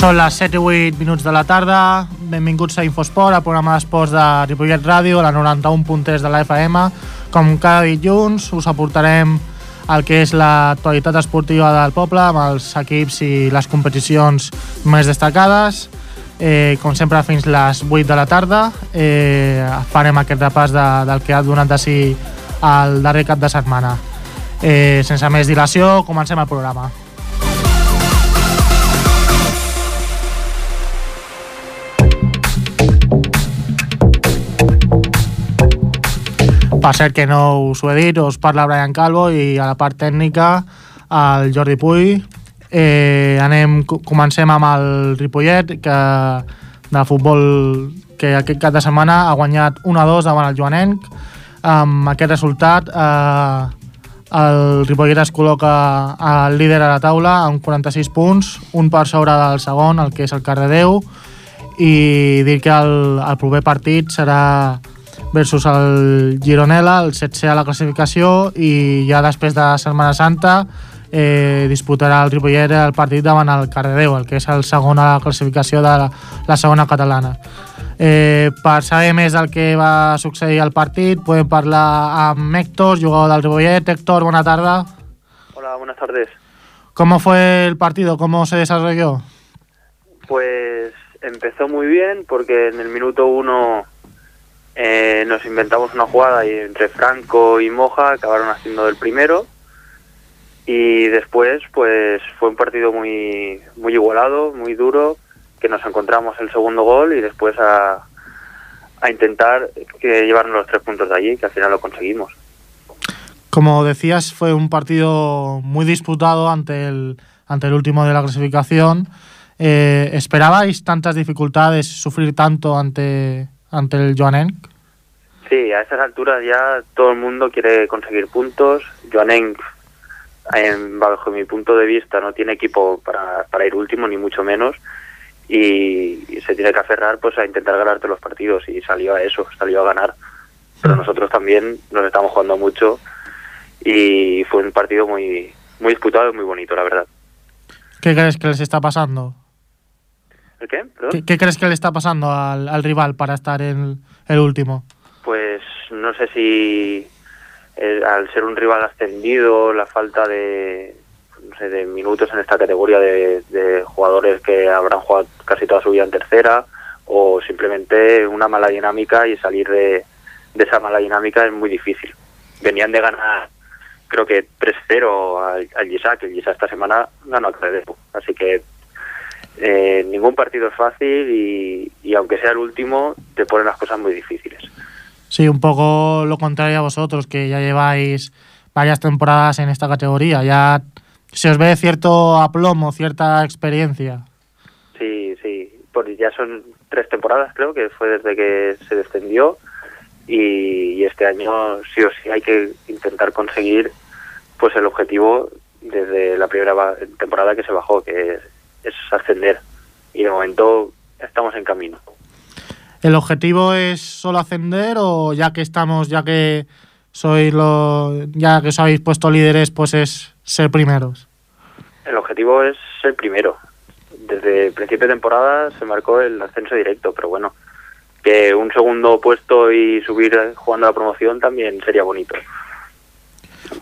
Són les 7 i 8 minuts de la tarda. Benvinguts a Infosport, el programa d'esports de Ripollet Ràdio, la 91.3 de la FM. Com cada dilluns, us aportarem el que és l'actualitat esportiva del poble amb els equips i les competicions més destacades. Eh, com sempre, fins les 8 de la tarda eh, farem aquest repàs de, del que ha donat de si el darrer cap de setmana. Eh, sense més dilació, comencem el programa. Per cert que no us ho he dit, us parla Brian Calvo i a la part tècnica el Jordi Puy. Eh, anem, comencem amb el Ripollet, que de futbol que aquest cap de setmana ha guanyat 1-2 davant el Joanenc. Amb aquest resultat eh, el Ripollet es col·loca al líder a la taula amb 46 punts, un per sobre del segon, el que és el Cardedeu, i dir que el, el proper partit serà versus el Gironella, el 7 a la classificació i ja després de Setmana Santa eh, disputarà el Ripollet el partit davant el Cardedeu, el que és el segon a la classificació de la, la segona catalana. Eh, per saber més del que va succeir al partit, podem parlar amb Héctor, jugador del Ripollet. Héctor, buena tarda. Hola, buenas tardes. ¿Cómo fue el partido? ¿Cómo se desarrolló? Pues empezó muy bien porque en el minuto uno eh, nos inventamos una jugada y entre Franco y Moja acabaron haciendo del primero y después pues fue un partido muy muy igualado, muy duro, que nos encontramos el segundo gol y después a, a intentar que llevarnos los tres puntos de allí, que al final lo conseguimos. Como decías, fue un partido muy disputado ante el, ante el último de la clasificación. Eh, ¿Esperabais tantas dificultades, sufrir tanto ante, ante el Joanenc? Sí, a esas alturas ya todo el mundo quiere conseguir puntos. Joanenc, en, bajo mi punto de vista, no tiene equipo para, para ir último, ni mucho menos. Y, y se tiene que aferrar pues a intentar ganarte los partidos y salió a eso, salió a ganar. Pero nosotros también nos estamos jugando mucho y fue un partido muy muy disputado y muy bonito, la verdad. ¿Qué crees que les está pasando? ¿El qué? ¿Perdón? ¿Qué, qué crees que le está pasando al, al rival para estar en el último? Pues no sé si eh, al ser un rival ascendido, la falta de, no sé, de minutos en esta categoría de, de jugadores que habrán jugado casi toda su vida en tercera, o simplemente una mala dinámica y salir de, de esa mala dinámica es muy difícil. Venían de ganar, creo que 3-0 al, al Gisac, el Gisac esta semana ganó al Credeu, así que eh, ningún partido es fácil y, y aunque sea el último, te ponen las cosas muy difíciles. Sí, un poco lo contrario a vosotros, que ya lleváis varias temporadas en esta categoría. Ya se os ve cierto aplomo, cierta experiencia. Sí, sí, pues ya son tres temporadas creo que fue desde que se descendió y, y este año sí o sí hay que intentar conseguir pues el objetivo desde la primera temporada que se bajó, que es, ascender y de momento estamos en camino. ¿El objetivo es solo ascender o ya que estamos, ya que sois lo, ya que os habéis puesto líderes, pues es ser primeros? El objetivo es ser primero. Desde el principio de temporada se marcó el ascenso directo, pero bueno, que un segundo puesto y subir jugando a la promoción también sería bonito.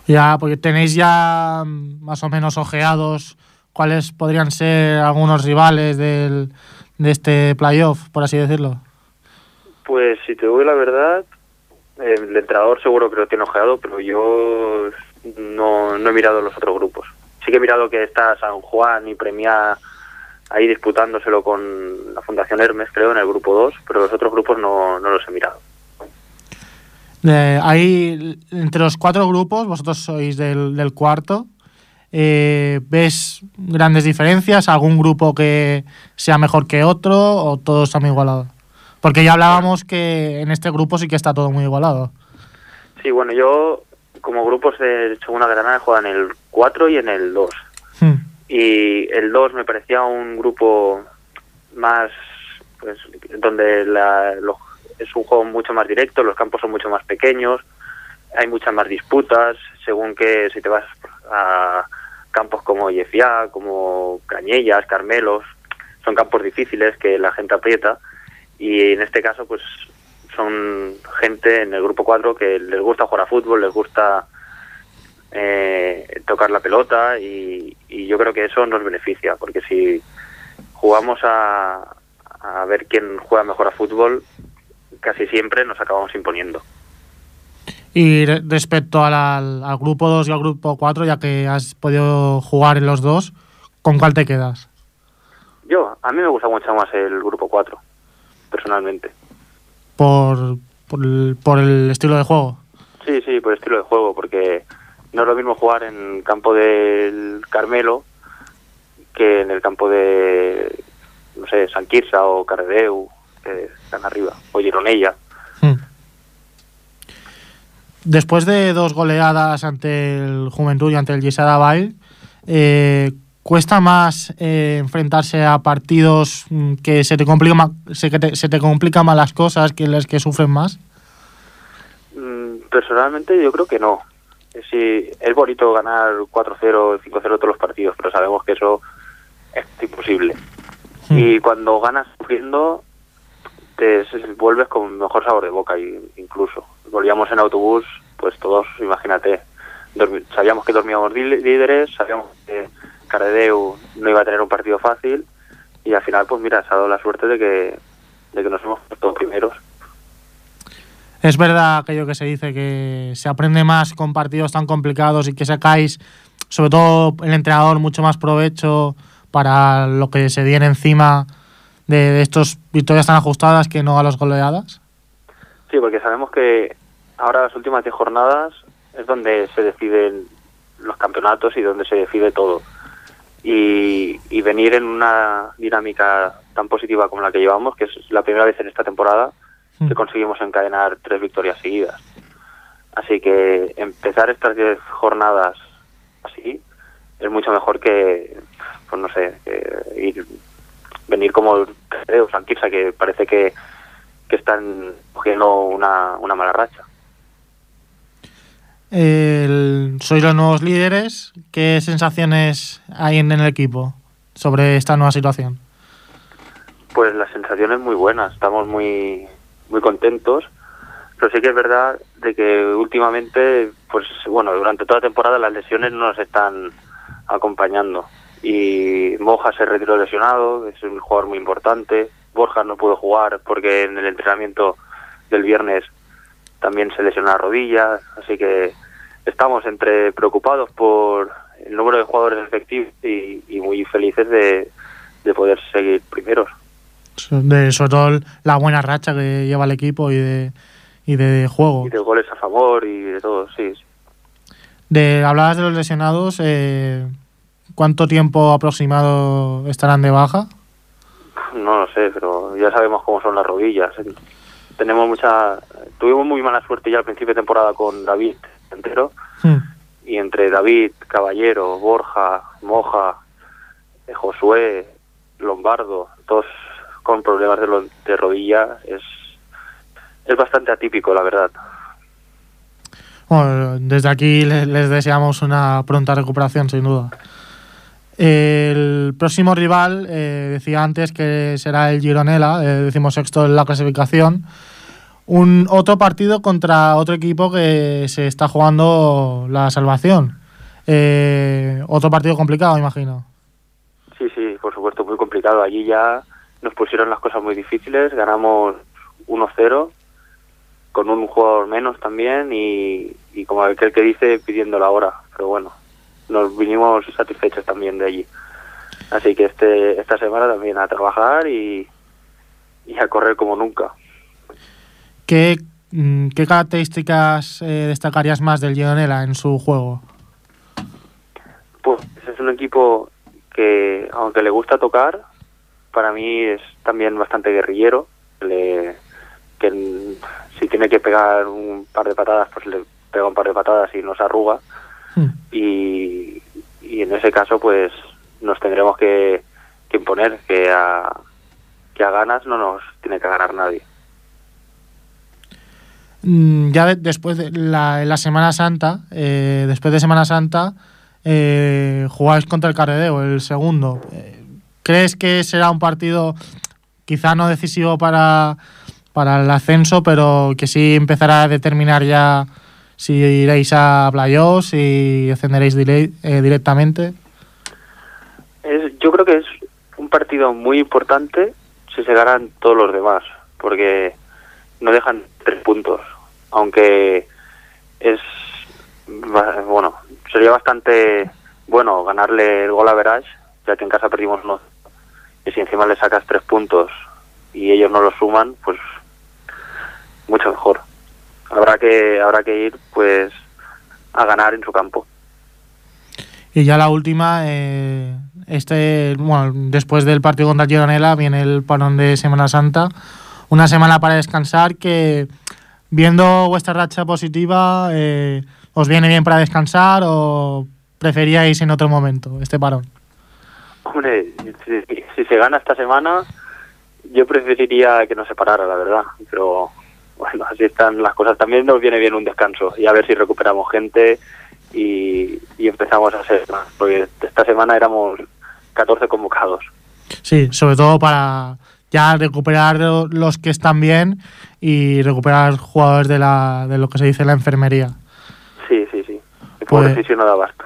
Ya, porque tenéis ya más o menos ojeados cuáles podrían ser algunos rivales del, de este playoff, por así decirlo. Pues si te digo la verdad, eh, el entrenador seguro que lo tiene ojeado, pero yo no, no he mirado los otros grupos. Sí que he mirado que está San Juan y Premia ahí disputándoselo con la Fundación Hermes, creo, en el grupo 2, pero los otros grupos no, no los he mirado. Eh, ahí, entre los cuatro grupos, vosotros sois del, del cuarto. Eh, ¿Ves grandes diferencias? ¿Algún grupo que sea mejor que otro o todo está muy igualado? Porque ya hablábamos que en este grupo sí que está todo muy igualado. Sí, bueno, yo como grupos de Segunda Granada juegan en el 4 y en el 2. Hmm. Y el 2 me parecía un grupo más, pues, donde la, lo- es un juego mucho más directo, los campos son mucho más pequeños, hay muchas más disputas, según que si te vas a campos como Yefia, como Cañellas, Carmelos, son campos difíciles que la gente aprieta y en este caso pues son gente en el grupo 4 que les gusta jugar a fútbol, les gusta eh, tocar la pelota y, yo creo que eso nos beneficia, porque si jugamos a ver quién juega mejor a fútbol, casi siempre nos acabamos imponiendo. Y respecto al, al, grupo 2 y al grupo 4, ya que has podido jugar en los dos, ¿con cuál te quedas? Yo, a mí me gusta mucho más el grupo 4, personalmente. ¿Por, por, el, por el estilo de juego? Sí, sí, por el estilo de juego, porque no es lo mismo jugar en el campo del Carmelo que en el campo de, no sé, San Quirsa o Cardeu, que están arriba, o Gironella. Hmm. Después de dos goleadas ante el Juventud y ante el Yesada Bay, eh, ¿cuesta más eh, enfrentarse a partidos mm, que se te complican se, te, se te complican más las cosas que las que sufren más? Mm, personalmente yo creo que no. Sí, es bonito ganar 4-0, 5-0 todos los partidos, pero sabemos que eso es imposible. Hmm. Y cuando ganas sufriendo, te vuelves con mejor sabor de boca incluso. Volvíamos en autobús, pues todos, imagínate, sabíamos que dormíamos líderes, sabíamos que Caredeu no iba a tener un partido fácil y al final, pues mira, se ha dado la suerte de que, de que nos hemos puesto primeros. Es verdad aquello que se dice que se aprende más con partidos tan complicados y que sacáis, sobre todo el entrenador, mucho más provecho para lo que se viene encima de, de estos victorias tan ajustadas que no a las goleadas? Sí, porque sabemos que ahora las últimas 10 jornadas es donde se deciden los campeonatos y donde se decide todo. Y, y, venir en una dinámica tan positiva como la que llevamos, que es la primera vez en esta temporada, que conseguimos encadenar tres victorias seguidas. Así que empezar estas diez jornadas así es mucho mejor que, pues no sé, ir, venir como creo, Sanquirsa, que parece que, que están cogiendo una, una mala racha. sois los nuevos líderes. ¿Qué sensaciones hay en el equipo sobre esta nueva situación? Pues las sensaciones muy buenas. Estamos muy muy contentos, pero sí que es verdad de que últimamente, pues bueno, durante toda la temporada las lesiones no nos están acompañando y Moja se retiró lesionado, es un jugador muy importante, Borja no pudo jugar porque en el entrenamiento del viernes también se lesionó la rodilla, así que estamos entre preocupados por el número de jugadores efectivos y, y muy felices de, de poder seguir primeros de sobre todo la buena racha que lleva el equipo y de, y de juego. Y de goles a favor y de todo, sí. De, hablabas de los lesionados, eh, ¿cuánto tiempo aproximado estarán de baja? No lo sé, pero ya sabemos cómo son las rodillas. Tenemos mucha... Tuvimos muy mala suerte ya al principio de temporada con David entero. Hmm. Y entre David, Caballero, Borja, Moja, eh, Josué, Lombardo, todos con problemas de, de rodilla es, es bastante atípico, la verdad. Bueno, desde aquí les, deseamos una pronta recuperación, sin duda. El próximo rival, eh, decía antes que será el Gironella, eh, decimos sexto en la clasificación. Un otro partido contra otro equipo que se está jugando la salvación. Eh, otro partido complicado, imagino. Sí, sí, por supuesto, muy complicado. Allí ya nos pusieron las cosas muy difíciles, ganamos 1-0 con un jugador menos también y, y como aquel que dice pidiendo la hora, pero bueno, nos vinimos satisfechos también de allí. Así que este esta semana también a trabajar y, y a correr como nunca. ¿Qué, mm, qué características eh, destacarías más del Gironella en su juego? Pues es un equipo que, aunque le gusta tocar, para mí es también bastante guerrillero, le, que si tiene que pegar un par de patadas, pues le pega un par de patadas y nos arruga. Hmm. Y, y, en ese caso, pues nos tendremos que, que imponer que a, que a ganas no nos tiene que ganar nadie. Mm, ya después de la, la Semana Santa, eh, después de Semana Santa, eh, jugáis contra el Caredeo, el segundo. Eh, ¿crees que será un partido quizá no decisivo para, para el ascenso, pero que sí empezará a determinar ya si iréis a playoffs, si ascenderéis eh, directamente? Es, yo creo que es un partido muy importante si se ganan todos los demás, porque no dejan tres puntos, aunque es bueno, sería bastante bueno ganarle el gol a Verage, ya que en casa perdimos uno. Y si encima le sacas tres puntos y ellos no lo suman, pues mucho mejor. Habrá que habrá que ir pues a ganar en su campo. Y ya la última, eh, este, bueno, después del partido contra Gironella viene el parón de Semana Santa, una semana para descansar que viendo vuestra racha positiva, eh, ¿os viene bien para descansar o preferíais en otro momento este parón? Hombre, si, si se gana esta semana, yo preferiría que no se parara, la verdad, pero bueno, así están las cosas. También nos viene bien un descanso y a ver si recuperamos gente y, y empezamos a ser más, porque esta semana éramos 14 convocados. Sí, sobre todo para ya recuperar los que están bien y recuperar jugadores de, la, de lo que se dice la enfermería. Sí, sí, sí. El pues, no da abasto.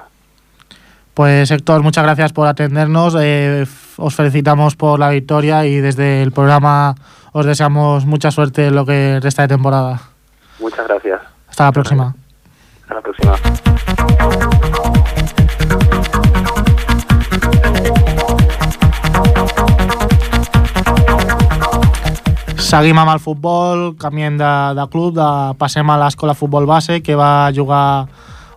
Pues Héctor, muchas gracias por atendernos. Eh, os felicitamos por la victoria y desde el programa os deseamos mucha suerte en lo que resta de temporada. Muchas gracias. Hasta la próxima. Hasta la próxima. Seguim amb el futbol, canviem de, de club, de, passem a l'escola futbol base, que va jugar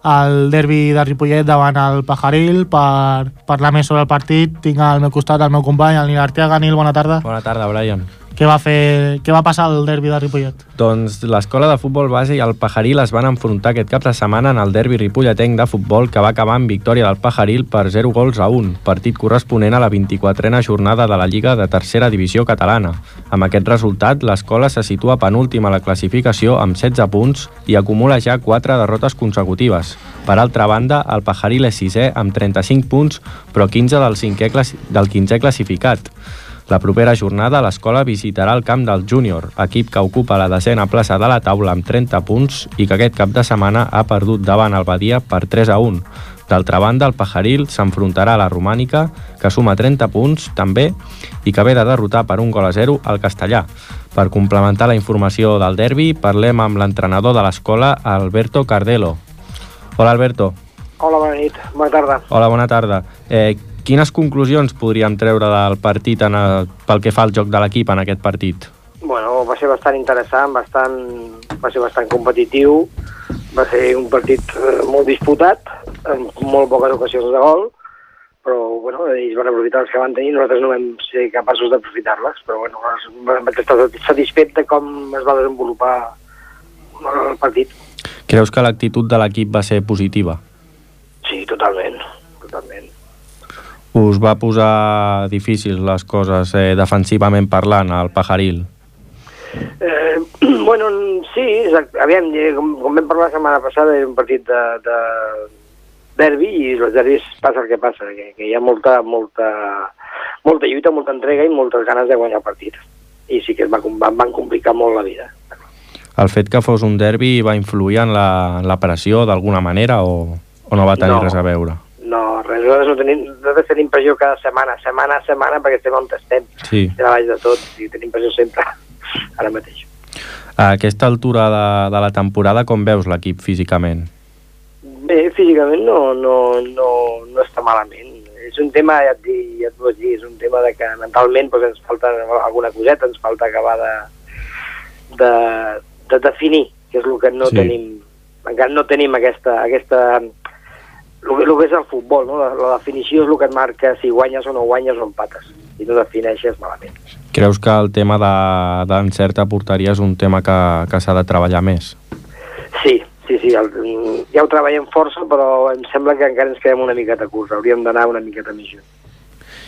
al derbi de Ripollet davant el Pajaril per parlar més sobre el partit. Tinc al meu costat el meu company, el Nil Arteaga. Nil, bona tarda. Bona tarda, Brian. Què va, fer, què va passar al derbi de Ripollet? Doncs l'escola de futbol base i el Pajaril es van enfrontar aquest cap de setmana en el derbi ripolletenc de futbol que va acabar amb victòria del Pajaril per 0 gols a 1, partit corresponent a la 24a jornada de la Lliga de Tercera Divisió Catalana. Amb aquest resultat, l'escola se situa penúltima a la classificació amb 16 punts i acumula ja 4 derrotes consecutives. Per altra banda, el Pajaril és sisè amb 35 punts, però 15 del, cinquè, del 15è classificat. La propera jornada l'escola visitarà el camp del Júnior, equip que ocupa la desena plaça de la taula amb 30 punts i que aquest cap de setmana ha perdut davant el Badia per 3 a 1. D'altra banda, el Pajaril s'enfrontarà a la Romànica, que suma 30 punts també i que ve de derrotar per un gol a 0 al Castellà. Per complementar la informació del derbi, parlem amb l'entrenador de l'escola, Alberto Cardelo. Hola, Alberto. Hola, bona nit. Bona tarda. Hola, bona tarda. Eh, Quines conclusions podríem treure del partit en el, pel que fa al joc de l'equip en aquest partit? Bueno, va ser bastant interessant, bastant, va ser bastant competitiu, va ser un partit eh, molt disputat, amb molt poques ocasions de gol, però bueno, ells van aprofitar les que van tenir, nosaltres no vam ser capaços d'aprofitar-les, però bueno, vam estar satisfet de com es va desenvolupar el partit. Creus que l'actitud de l'equip va ser positiva? Sí, totalment, totalment us va posar difícils les coses eh, defensivament parlant al Pajaril? Eh, bueno, sí, aviam, eh, com, com vam parlar la setmana passada, era un partit de, de derbi i els derbis passa el que passa, que, que hi ha molta, molta, molta lluita, molta entrega i moltes ganes de guanyar el partit. I sí que es va, van, van complicar molt la vida. El fet que fos un derbi va influir en la, en la pressió d'alguna manera o, o no va tenir no. res a veure? No, res, nosaltres, no tenim, nosaltres tenim pressió cada setmana, setmana a setmana, perquè estem on estem. Sí. Estem a baix de tot, i tenim pressió sempre, ara mateix. A aquesta altura de, de la temporada, com veus l'equip físicament? Bé, físicament no, no, no, no està malament. És un tema, ja et, dic, ja et dir, és un tema de que mentalment doncs, ens falta alguna coseta, ens falta acabar de, de, de definir, que és el que no sí. tenim, encara no tenim aquesta, aquesta el, que és el futbol, no? la, la definició és el que et marca si guanyes o no guanyes o empates, i no defineixes malament. Creus que el tema d'encert a porteria és un tema que, que s'ha de treballar més? Sí, sí, sí, el, ja ho treballem força, però em sembla que encara ens quedem una miqueta curts, hauríem d'anar una miqueta més lluny.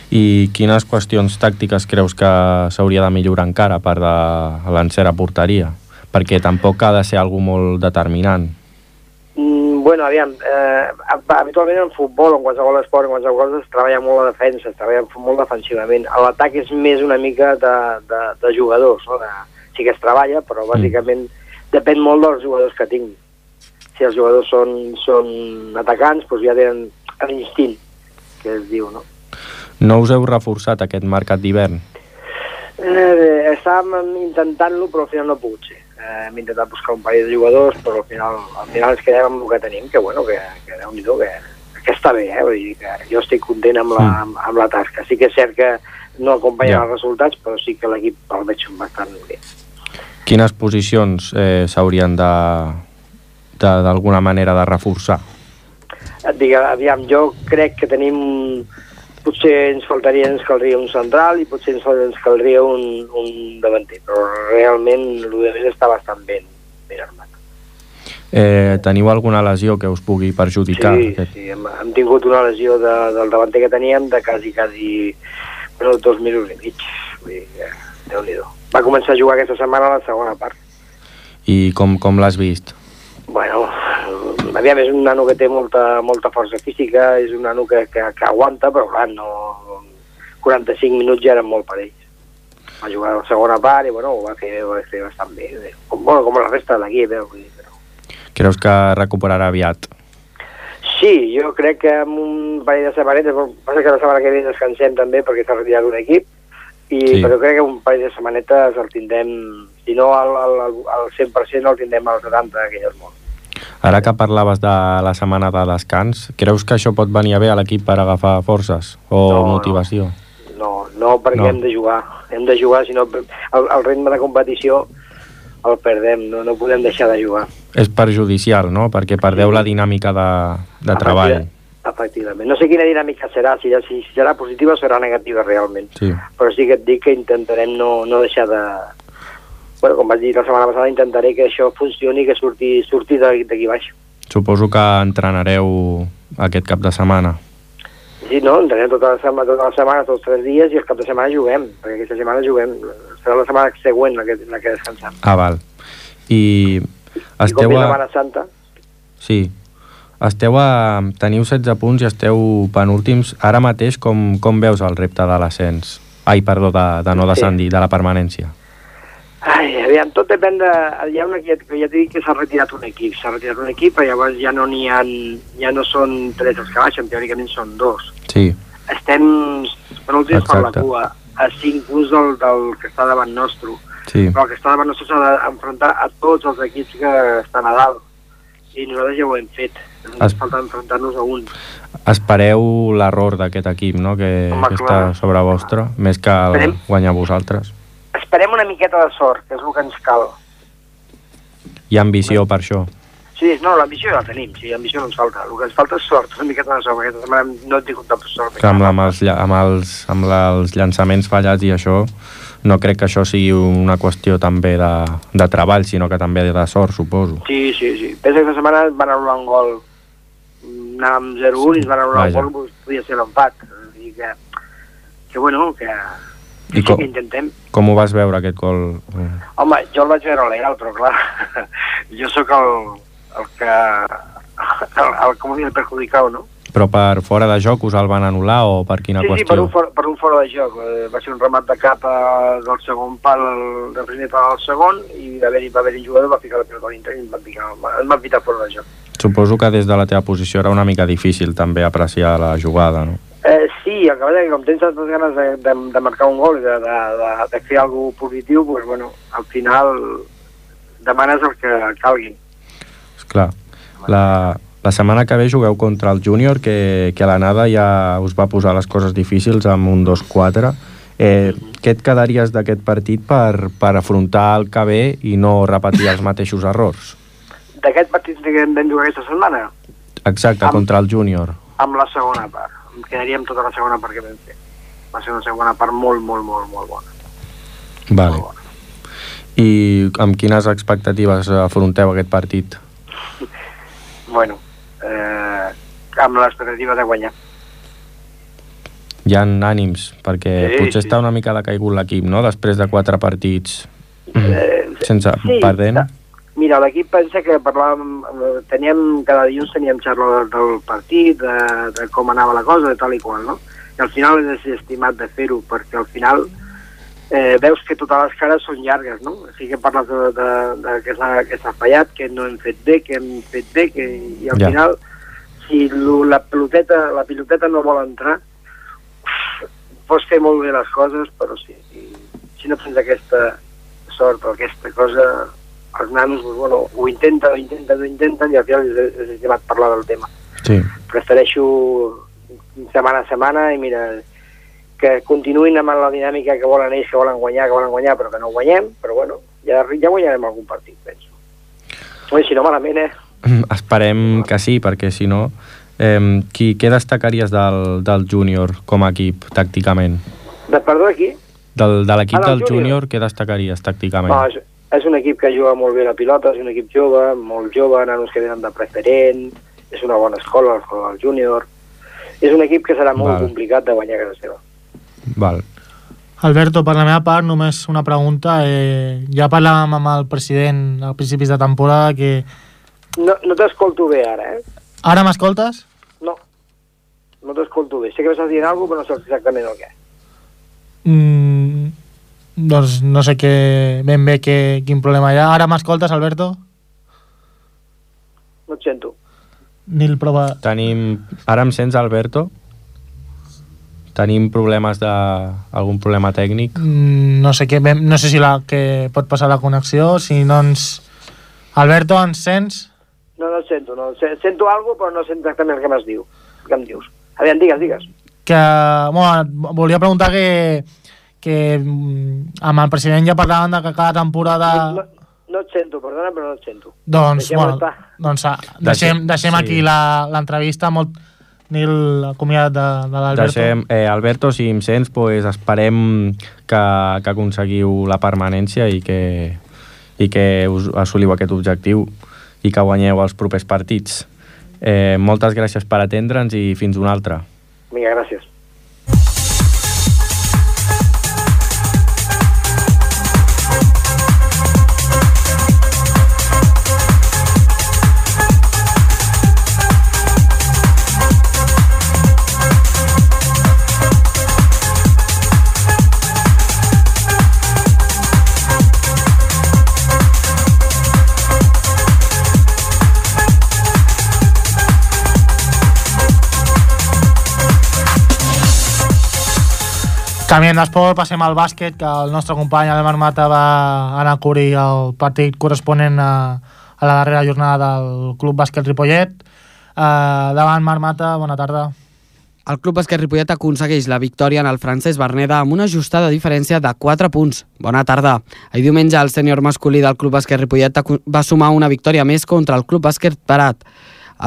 I quines qüestions tàctiques creus que s'hauria de millorar encara per de l'encert a porteria? Perquè tampoc ha de ser algú molt determinant Bueno, aviam, eh, habitualment en futbol, en qualsevol esport, en qualsevol cosa, es treballa molt la defensa, es treballa molt defensivament. L'atac és més una mica de, de, de jugadors, no? De, sí que es treballa, però bàsicament depèn molt dels jugadors que tinc. Si els jugadors són, són atacants, doncs ja tenen l'instint, que es diu, no? No us heu reforçat aquest mercat d'hivern? Eh, estàvem intentant-lo, però al final no ha pogut ser eh, hem intentat buscar un parell de jugadors, però al final, al final ens quedem amb el que tenim, que bueno, que, que déu nhi que, que està bé, eh? Vull dir que jo estic content amb la, mm. amb, amb la tasca. Sí que és cert que no acompanyen ja. els resultats, però sí que l'equip el veig bastant bé. Quines posicions eh, s'haurien de d'alguna manera de reforçar? Et dic, aviam, jo crec que tenim potser ens faltaria, ens caldria un central i potser ens, ens caldria un, un davanter, però realment el de més està bastant ben, ben armat. Eh, teniu alguna lesió que us pugui perjudicar? Sí, aquest? sí, hem, hem tingut una lesió de, del davanter que teníem de quasi, quasi bueno, dos minuts i mig. Vull dir que, déu nhi Va començar a jugar aquesta setmana a la segona part. I com, com l'has vist? Bueno, aviam, és un nano que té molta, molta força física, és un nano que, que, que aguanta, però clar, no... 45 minuts ja eren molt per ells. Va jugar a la segona part i bueno, ho va fer, ho va fer bastant bé. Com, bueno, com la resta de l'equip, eh? Però... Creus que recuperarà aviat? Sí, jo crec que amb un parell de setmanetes, passa que la setmana que ve descansem també perquè s'ha retirat un equip, i, sí. però crec que un parell de setmanetes el tindrem, si no al, al, al 100% el tindrem al 70 que ja és molt. Ara que parlaves de la setmana de descans, creus que això pot venir a bé a l'equip per agafar forces o no, motivació? No, no, no perquè no. hem de jugar. Hem de jugar, si no el, el ritme de competició el perdem, no, no podem deixar de jugar. És perjudicial, no? Perquè perdeu la dinàmica de, de treball. Efectivament. No sé quina dinàmica serà, si, si serà positiva o serà negativa realment. Sí. Però sí que et dic que intentarem no, no deixar de, bueno, com vaig dir la setmana passada, intentaré que això funcioni i que surti, surti d'aquí baix. Suposo que entrenareu aquest cap de setmana. Sí, no, entrenem tota la setmana, tota la setmana, tots tres dies, i el cap de setmana juguem, perquè aquesta setmana juguem, serà la setmana següent la que, la que descansem. Ah, val. I esteu I a... Setmana Santa. Sí. Esteu a... Teniu 16 punts i esteu penúltims. Ara mateix com, com veus el repte de l'ascens? Ai, perdó, de, de no descendir, sí. de la permanència. Ai, aviam, tot depèn de... Hi ha un equip, ja t'he dit que s'ha retirat un equip, s'ha retirat un equip, però llavors ja no n'hi ha... Ja no són tres els que baixen, teòricament són dos. Sí. Estem penúltims per la cua, a cinc punts del, del que està davant nostre. Sí. Però el que està davant nostre s'ha d'enfrontar a tots els equips que estan a dalt. I nosaltres ja ho hem fet. Ens es... falta enfrontar-nos a un. Espereu l'error d'aquest equip, no?, que, Home, que està sobre vostre, més que el Esperem... guanyar vosaltres esperem una miqueta de sort, que és el que ens cal. Hi ha ambició per això? Sí, no, l'ambició la tenim, sí, ambició no ens falta. El que ens falta és sort, una miqueta de sort, perquè setmana no he tingut cap sort. Que amb, amb, els, amb, els, amb els llançaments fallats i això, no crec que això sigui una qüestió també de, de treball, sinó que també de sort, suposo. Sí, sí, sí. Pensa que aquesta setmana van anul·lar un gol, anàvem 0-1 sí, i ens van anul·lar un gol, podia ser l'empat. Que, que bueno, que, i com, intentem. Com ho vas veure, aquest gol? Home, jo el vaig veure legal, però clar, jo sóc el, el que... El, el, com dir, el perjudicat, no? Però per fora de joc us el van anul·lar o per quina sí, qüestió? Sí, per un, for, per un fora de joc. Eh, va ser un remat de cap del segon pal, del primer pal al segon, i va haver-hi haver un jugador, va ficar la pilota a l'inter i em van, picar, em van pitar fora de joc. Suposo que des de la teva posició era una mica difícil també apreciar la jugada, no? Eh, sí, el que passa que com tens tantes ganes de, de, de marcar un gol i de, de, de, de fer alguna positiu, pues, bueno, al final demanes el que calgui. Esclar, la, la setmana que ve jugueu contra el júnior, que, que a l'anada ja us va posar les coses difícils amb un 2-4. Eh, què et quedaries d'aquest partit per, per afrontar el que ve i no repetir els mateixos errors? D'aquest partit que vam jugar aquesta setmana? Exacte, amb, contra el júnior. Amb la segona part em quedaria amb tota la segona part que vam fer. Va ser una segona part molt, molt, molt, molt bona. Vale. Molt bona. I amb quines expectatives afronteu aquest partit? bueno, eh, amb l'expectativa de guanyar. Hi ha ànims, perquè sí, potser sí. està una mica decaigut l'equip, no?, després de quatre partits eh, sense sí, perdent. Mira, l'equip pensa que parlàvem, eh, teníem, cada dilluns teníem xarra del partit, de, de com anava la cosa, de tal i qual, no? I al final és estimat de fer-ho, perquè al final eh, veus que totes les cares són llargues, no? O sigui que parles de, de, de que s'ha fallat, que no hem fet bé, que hem fet bé, que, i al Ja. final, si lo, la, piloteta, la piloteta no vol entrar, pots fer molt bé les coses, però si, si, si no tens aquesta sort o aquesta cosa, els nanos doncs, bueno, ho intenten, ho intenten, ho intenten i al final és, és estimat parlar del tema. Sí. Prefereixo setmana a setmana i mira, que continuïn amb la dinàmica que volen ells, que volen guanyar, que volen guanyar, però que no guanyem, però bueno, ja, ja guanyarem algun partit, penso. Ui, si no malament, eh? Esperem que sí, perquè si no... Eh, qui, què destacaries del, del júnior com a equip, tàcticament? De, perdó, aquí? Del, de l'equip Ah, del del júnior. júnior, què destacaries tàcticament? No, és, és un equip que juga molt bé la pilota, és un equip jove, molt jove, nanos que venen de preferent, és una bona escola, l'escola del júnior. És un equip que serà molt Val. complicat de guanyar a casa seva. Val. Alberto, per la meva part, només una pregunta. Eh, ja parlàvem amb el president a principis de temporada que... No, no t'escolto bé ara, eh? Ara m'escoltes? No, no t'escolto bé. Sé que m'estàs dient alguna cosa, però no sé exactament el què. Mm, doncs no sé què, ben bé què, quin problema hi ha. Ara m'escoltes, Alberto? No et sento. Nil prova... Tenim... Ara em sents, Alberto? Tenim problemes de... algun problema tècnic? Mm, no sé què, ben- no sé si la, que pot passar la connexió, si no ens... Alberto, ens sents? No, no et sento. No. Se- Sento alguna cosa, però no sé exactament el que m'has diu. Que em dius. Aviam, digues, digues. Que, bueno, volia preguntar que, que mm, amb el president ja parlàvem de que cada temporada... No, no et sento, perdona, però no et sento. Doncs, Deixem-ho bueno, estar. doncs ah, deixem, deixem sí. aquí la- l'entrevista. Molt... Nil, acomiadat de, de l'Alberto. Deixem, eh, Alberto, si em sents, pues, esperem que, que aconseguiu la permanència i que, i que us assoliu aquest objectiu i que guanyeu els propers partits. Eh, moltes gràcies per atendre'ns i fins una altra. Vinga, gràcies. Canviem d'esport, passem al bàsquet, que el nostre company Ademar Mata va anar a cobrir el partit corresponent a, a la darrera jornada del Club Bàsquet Ripollet. Uh, davant Marc Mata, bona tarda. El Club Bàsquet Ripollet aconsegueix la victòria en el francès Berneda amb una ajustada diferència de 4 punts. Bona tarda. Ahir diumenge el sènior masculí del Club Bàsquet Ripollet va sumar una victòria més contra el Club Bàsquet Parat.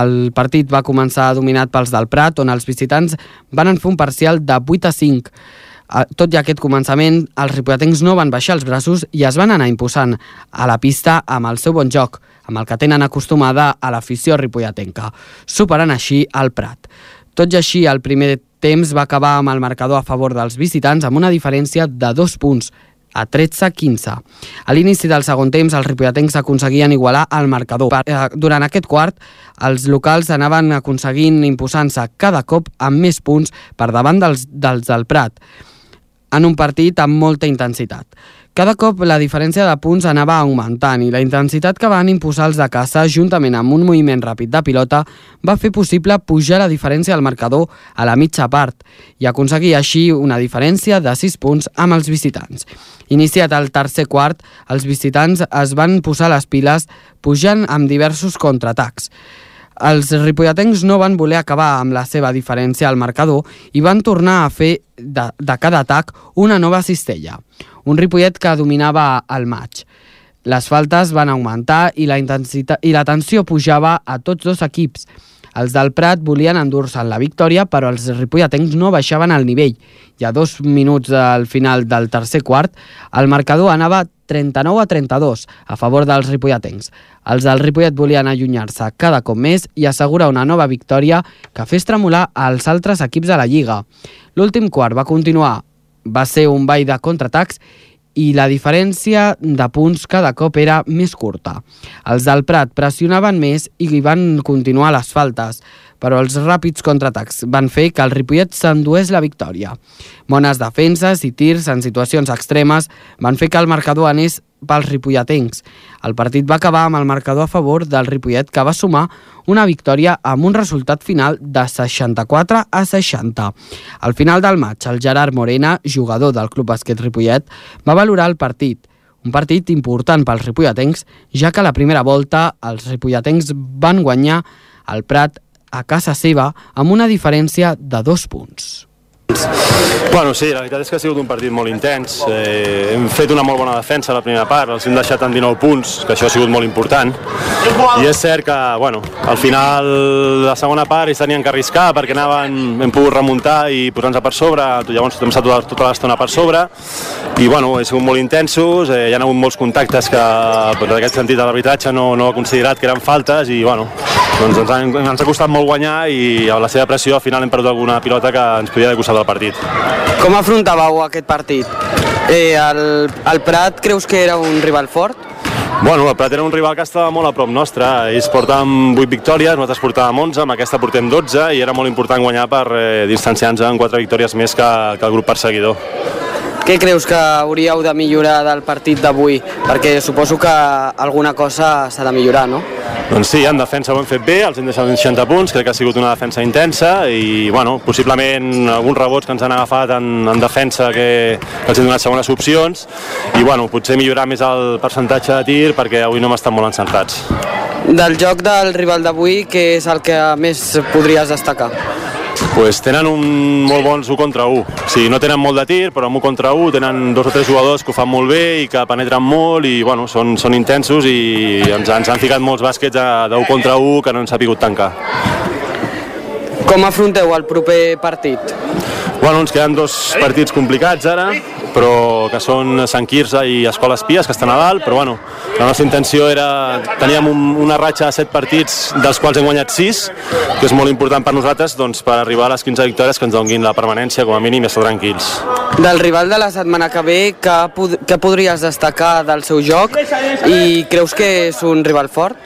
El partit va començar dominat pels del Prat, on els visitants van en fer un parcial de 8 a 5. Tot i aquest començament, els ripolletens no van baixar els braços i es van anar imposant a la pista amb el seu bon joc, amb el que tenen acostumada a l'afició ripolletenca, superant així el Prat. Tot i així, el primer temps va acabar amb el marcador a favor dels visitants amb una diferència de dos punts, a 13-15. A l'inici del segon temps, els ripolletens aconseguien igualar el marcador. Eh, Durant aquest quart, els locals anaven aconseguint imposant-se cada cop amb més punts per davant dels, dels del Prat en un partit amb molta intensitat. Cada cop la diferència de punts anava augmentant i la intensitat que van imposar els de casa, juntament amb un moviment ràpid de pilota, va fer possible pujar la diferència del marcador a la mitja part i aconseguir així una diferència de 6 punts amb els visitants. Iniciat el tercer quart, els visitants es van posar les piles pujant amb diversos contraatacs. Els ripolletens no van voler acabar amb la seva diferència al marcador i van tornar a fer de, de cada atac una nova cistella. Un Ripollet que dominava el maig. Les faltes van augmentar i la, intensitat, i la tensió pujava a tots dos equips. Els del Prat volien endur-se la victòria, però els ripolletens no baixaven el nivell. I a dos minuts del final del tercer quart, el marcador anava 39 a 32 a favor dels ripolletens. Els del Ripollet volien allunyar-se cada cop més i assegurar una nova victòria que fes tremolar als altres equips de la Lliga. L'últim quart va continuar, va ser un ball de contraatacs i la diferència de punts cada cop era més curta. Els del Prat pressionaven més i van continuar les faltes, però els ràpids contraatacs van fer que el Ripollet s'endués la victòria. Bones defenses i tirs en situacions extremes van fer que el marcador anés pels ripolletens. El partit va acabar amb el marcador a favor del Ripollet, que va sumar una victòria amb un resultat final de 64 a 60. Al final del maig, el Gerard Morena, jugador del Club Bàsquet Ripollet, va valorar el partit, un partit important pels ripolletens, ja que a la primera volta els ripolletens van guanyar el Prat a casa seva amb una diferència de dos punts. Bueno, sí, la veritat és que ha sigut un partit molt intens. Eh, hem fet una molt bona defensa a la primera part, els hem deixat en 19 punts, que això ha sigut molt important. I és cert que, bueno, al final de la segona part ells tenien que arriscar perquè anaven, hem pogut remuntar i posar-nos per sobre, llavors hem estat tota, tota l'estona per sobre i bueno, he sigut molt intensos, eh, hi ha hagut molts contactes que per aquest sentit l'arbitratge no, no ha considerat que eren faltes i bueno, doncs ens, han, ens ha costat molt guanyar i a la seva pressió al final hem perdut alguna pilota que ens podia haver costat el partit. Com afrontàveu aquest partit? Eh, el, el Prat creus que era un rival fort? Bueno, el Prat era un rival que estava molt a prop nostre. Ells portàvem 8 victòries, nosaltres portàvem 11, amb aquesta portem 12 i era molt important guanyar per eh, distanciar-nos en 4 victòries més que, que el grup perseguidor. Què creus que hauríeu de millorar del partit d'avui? Perquè suposo que alguna cosa s'ha de millorar, no? Doncs sí, en defensa ho hem fet bé, els hem deixat uns 60 punts, crec que ha sigut una defensa intensa i, bueno, possiblement alguns rebots que ens han agafat en, en defensa que, que els hem donat segones opcions i, bueno, potser millorar més el percentatge de tir perquè avui no hem estat molt encertats. Del joc del rival d'avui, què és el que més podries destacar? Pues tenen un molt bons 1 contra 1. O sigui, no tenen molt de tir, però amb 1 contra 1 tenen dos o tres jugadors que ho fan molt bé i que penetren molt i bueno, són, són intensos i ens, ens han ficat molts bàsquets de 1 contra 1 que no han sabut tancar. Com afronteu el proper partit? Bueno, ens queden dos partits complicats ara, però que són Sant Quirze i Escola Espies, que estan a dalt, però bueno, la nostra intenció era... Teníem un, una ratxa de 7 partits, dels quals hem guanyat 6, que és molt important per nosaltres doncs, per arribar a les 15 victòries que ens donguin la permanència, com a mínim, i estar tranquils. Del rival de la setmana que ve, què, pod què podries destacar del seu joc i creus que és un rival fort?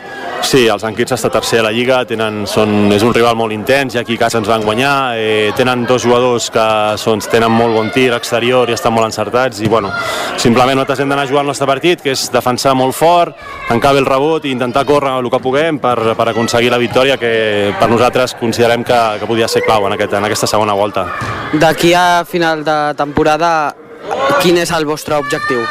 Sí, els Enquits està tercer a la Lliga, tenen, són, és un rival molt intens i aquí a casa ens van guanyar, eh, tenen dos jugadors que són, tenen molt bon tir exterior i estan molt encertats i bueno, simplement nosaltres hem d'anar a jugar el nostre partit, que és defensar molt fort, tancar bé el rebot i intentar córrer el que puguem per, per aconseguir la victòria que per nosaltres considerem que, que podia ser clau en, aquest, en aquesta segona volta. D'aquí a final de temporada, quin és el vostre objectiu?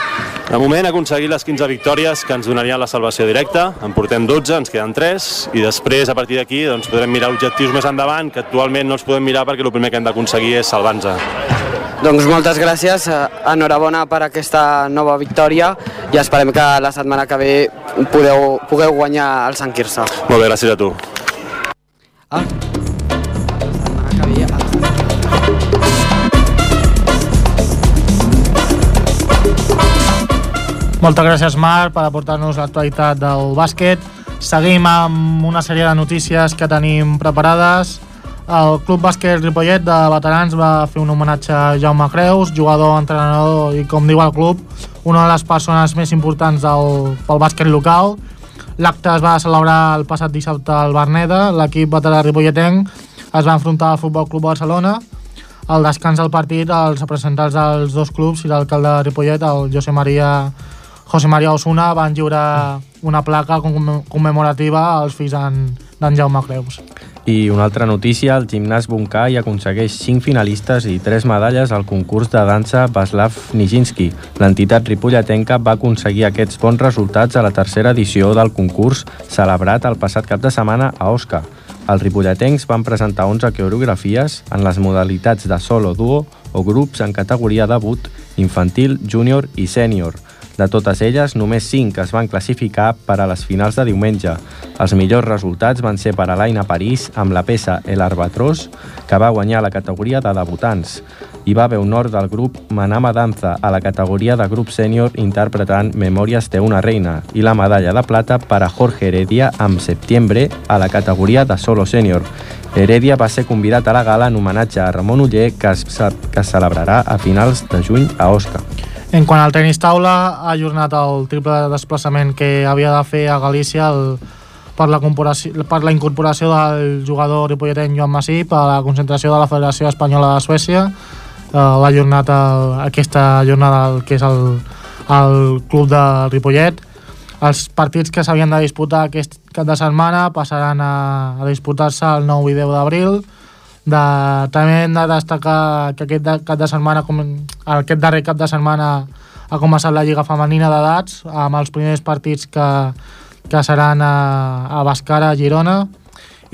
De moment aconseguir les 15 victòries que ens donarien la salvació directa, en portem 12, ens queden 3 i després a partir d'aquí doncs, podrem mirar objectius més endavant que actualment no els podem mirar perquè el primer que hem d'aconseguir és salvar-nos. Doncs moltes gràcies, enhorabona per aquesta nova victòria i esperem que la setmana que ve podeu, pugueu guanyar el Sant Quirze. Molt bé, gràcies a tu. Ah. Moltes gràcies, Marc, per aportar-nos l'actualitat del bàsquet. Seguim amb una sèrie de notícies que tenim preparades. El Club Bàsquet Ripollet de veterans va fer un homenatge a Jaume Creus, jugador, entrenador i, com diu el club, una de les persones més importants del, pel bàsquet local. L'acte es va celebrar el passat dissabte al Berneda. L'equip veterà ripolletenc es va enfrontar al Futbol Club Barcelona. Al descans del partit, els representants dels dos clubs i l'alcalde de Ripollet, el José María José María Osuna van lliurar una placa commemorativa als fills d'en Jaume Creus. I una altra notícia, el gimnàs Bunkai aconsegueix 5 finalistes i 3 medalles al concurs de dansa Vaslav Nijinsky. L'entitat ripolletenca va aconseguir aquests bons resultats a la tercera edició del concurs celebrat el passat cap de setmana a Osca. Els ripolletens van presentar 11 coreografies en les modalitats de solo, duo o grups en categoria debut, infantil, júnior i sènior. De totes elles, només 5 es van classificar per a les finals de diumenge. Els millors resultats van ser per a l'Aina París amb la peça El Arbatrós, que va guanyar la categoria de debutants. Hi va haver honor del grup Manama Danza a la categoria de grup sènior interpretant Memòries de una reina i la medalla de plata per a Jorge Heredia amb Septiembre a la categoria de solo sènior. Heredia va ser convidat a la gala en homenatge a Ramon Uller que es, que es celebrarà a finals de juny a Osca. En quant al tenis taula, ha ajornat el triple desplaçament que havia de fer a Galícia el, per, la per la incorporació del jugador ripolletenc Joan Massip a la concentració de la Federació Espanyola de Suècia. Eh, L'ha ajornat el, aquesta jornada el, que és el, el club de Ripollet. Els partits que s'havien de disputar aquest cap de setmana passaran a, a disputar-se el 9 i 10 d'abril. De, també hem de destacar que aquest de, cap de setmana, com, aquest darrer cap de setmana ha començat la Lliga Femenina d'edats amb els primers partits que, que seran a, a Bascara, Girona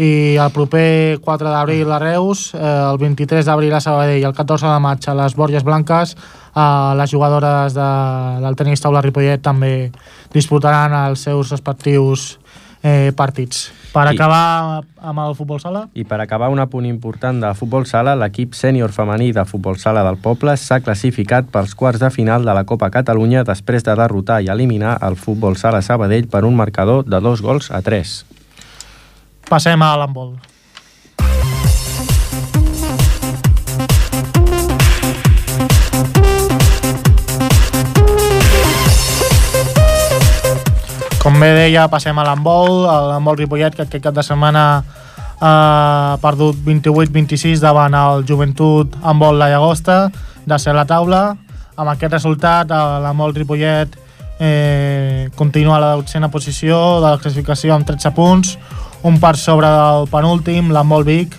i el proper 4 d'abril a Reus, eh, el 23 d'abril a Sabadell i el 14 de maig a les Borges Blanques eh, les jugadores de, del tenis taula Ripollet també disputaran els seus respectius eh, partits. Per I- acabar amb el futbol sala, I per acabar un apunt important de futbol sala, l'equip sènior femení de futbol sala del poble s'ha classificat pels quarts de final de la Copa Catalunya després de derrotar i eliminar el futbol sala Sabadell per un marcador de dos gols a tres. passem a l'handbol. Com bé deia, passem a l'handbol, l'handbol Ripollet, que aquest cap de setmana ha perdut 28-26 davant el Joventut Handbol La Llagosta, de ser la taula. Amb aquest resultat, l'handbol Ripollet eh, continua a la dotzena posició de la classificació amb 13 punts, un per sobre del penúltim, l'handbol Vic,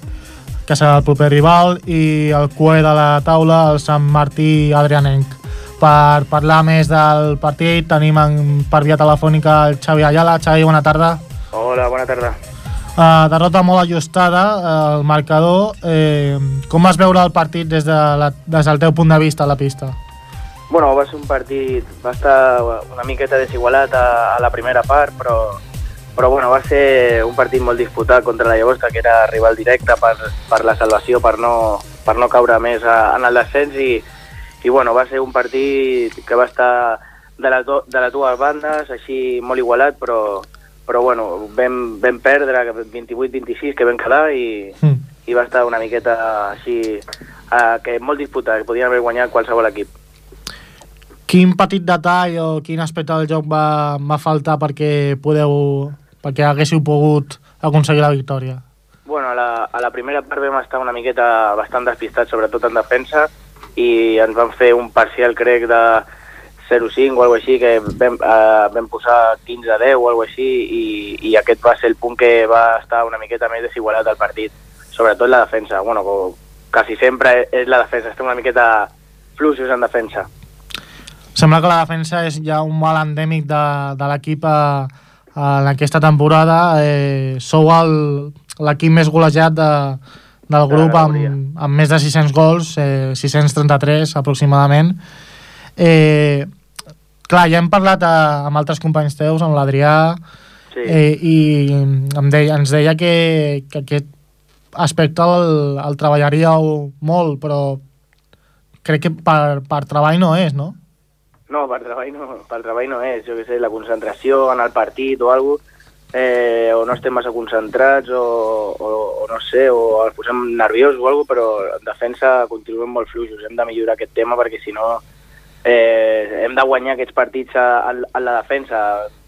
que serà el proper rival, i el cué de la taula, el Sant Martí Adrianenc. Per parlar més del partit tenim en, per via telefònica el Xavi Ayala. Xavi, bona tarda. Hola, bona tarda. Uh, derrota molt ajustada, uh, el marcador. Eh, com vas veure el partit des, de la, des del teu punt de vista a la pista? Bueno, va ser un partit, va estar una miqueta desigualat a, a la primera part, però, però bueno, va ser un partit molt disputat contra la Llagosta, que era rival directe per, per la salvació, per no, per no caure més a, en el descens i, i bueno, va ser un partit que va estar de, les do, de les dues bandes, així molt igualat, però, però bueno, vam, vam perdre 28-26 que vam quedar i, Mm. i va estar una miqueta així, eh, que molt disputat, que podien haver guanyat qualsevol equip. Quin petit detall o quin aspecte del joc va, va faltar perquè podeu perquè haguéssiu pogut aconseguir la victòria? Bueno, a la, a la primera part vam estar una miqueta bastant despistats, sobretot en defensa, i ens van fer un parcial, crec, de 0-5 o alguna així, que vam, eh, vam posar 15-10 o alguna així, i, i aquest va ser el punt que va estar una miqueta més desigualat al partit, sobretot la defensa. Bueno, com, quasi sempre és la defensa, estem una miqueta fluixos en defensa. Sembla que la defensa és ja un mal endèmic de, de l'equip a, en aquesta temporada. Eh, sou l'equip més golejat de, del grup amb, amb més de 600 gols, eh, 633 aproximadament. Eh, clar, ja hem parlat a, amb altres companys teus, amb l'Adrià, Sí. eh, i em deia, ens deia que, que aquest aspecte el, el treballaríeu molt, però crec que per, per treball no és, no? No, per treball no, per treball no és, jo què sé, la concentració en el partit o alguna cosa, eh, o no estem massa concentrats o, o, o no sé, o ens posem nerviosos o alguna cosa, però en defensa continuem molt fluixos, hem de millorar aquest tema perquè si no eh, hem de guanyar aquests partits a, a, a la defensa